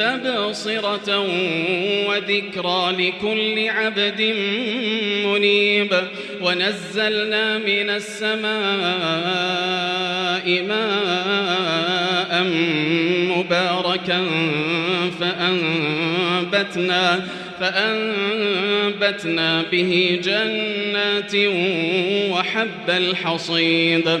تبصرة وذكرى لكل عبد منيب. ونزلنا من السماء ماء مباركا فأنبتنا فأنبتنا به جنات وحب الحصيد.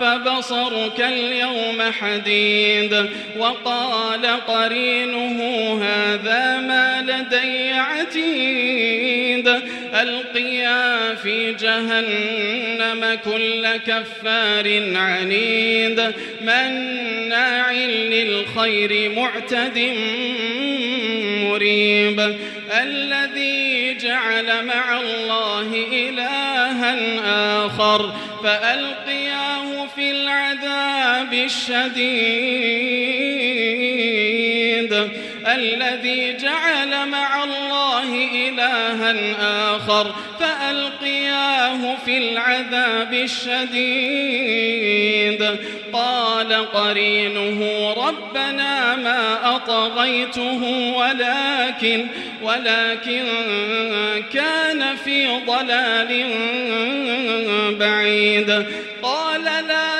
فبصرك اليوم حديد وقال قرينه هذا ما لدي عتيد ألقيا في جهنم كل كفار عنيد مناع للخير معتد مريب الذي جعل مع الله إلها آخر فألقياه في العذاب الشديد الذي جعل مع الله إلها آخر فألقياه في العذاب الشديد. قال قرينه ربنا ما أطغيته ولكن ولكن كان في ضلال بعيد. قال لا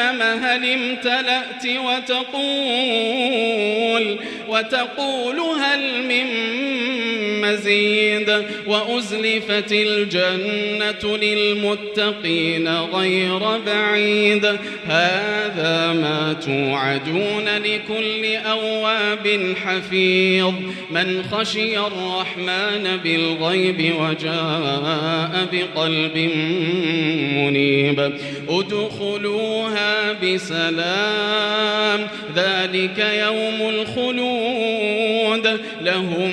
هل امتلأت وتقول وتقول هل من مزيد وأزلفت الجنة للمتقين غير بعيد هذا ما توعدون لكل أواب حفيظ من خشي الرحمن بالغيب وجاء بقلب منيب ادخلوها بسلام. ذلك يوم الخلود. لهم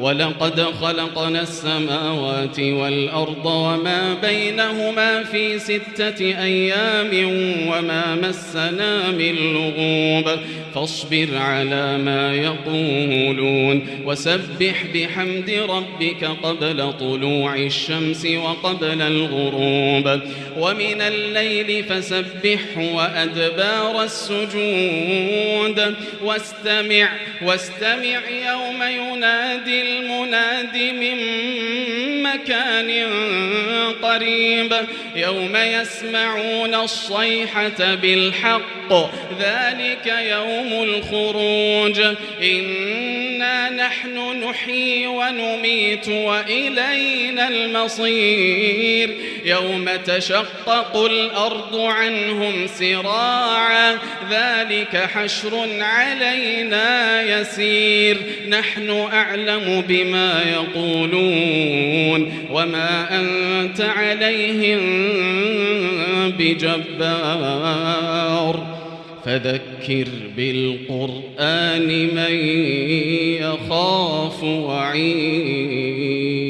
ولقد خلقنا السماوات والأرض وما بينهما في ستة أيام وما مسنا من لغوب فاصبر على ما يقولون وسبح بحمد ربك قبل طلوع الشمس وقبل الغروب ومن الليل فسبح وأدبار السجود واستمع واستمع يوم ينادي المناد من مكان قريب. يوم يسمعون الصيحة بالحق ذلك يوم الخروج. إنا نحن نحيي ونميت وإلينا المصير. يوم تشقق الأرض عنهم سراعا ذلك حشر علينا يسير. نحن أعلم بما يقولون. وما أنت عليهم بجبار فذكر بالقرآن من يخاف وعيد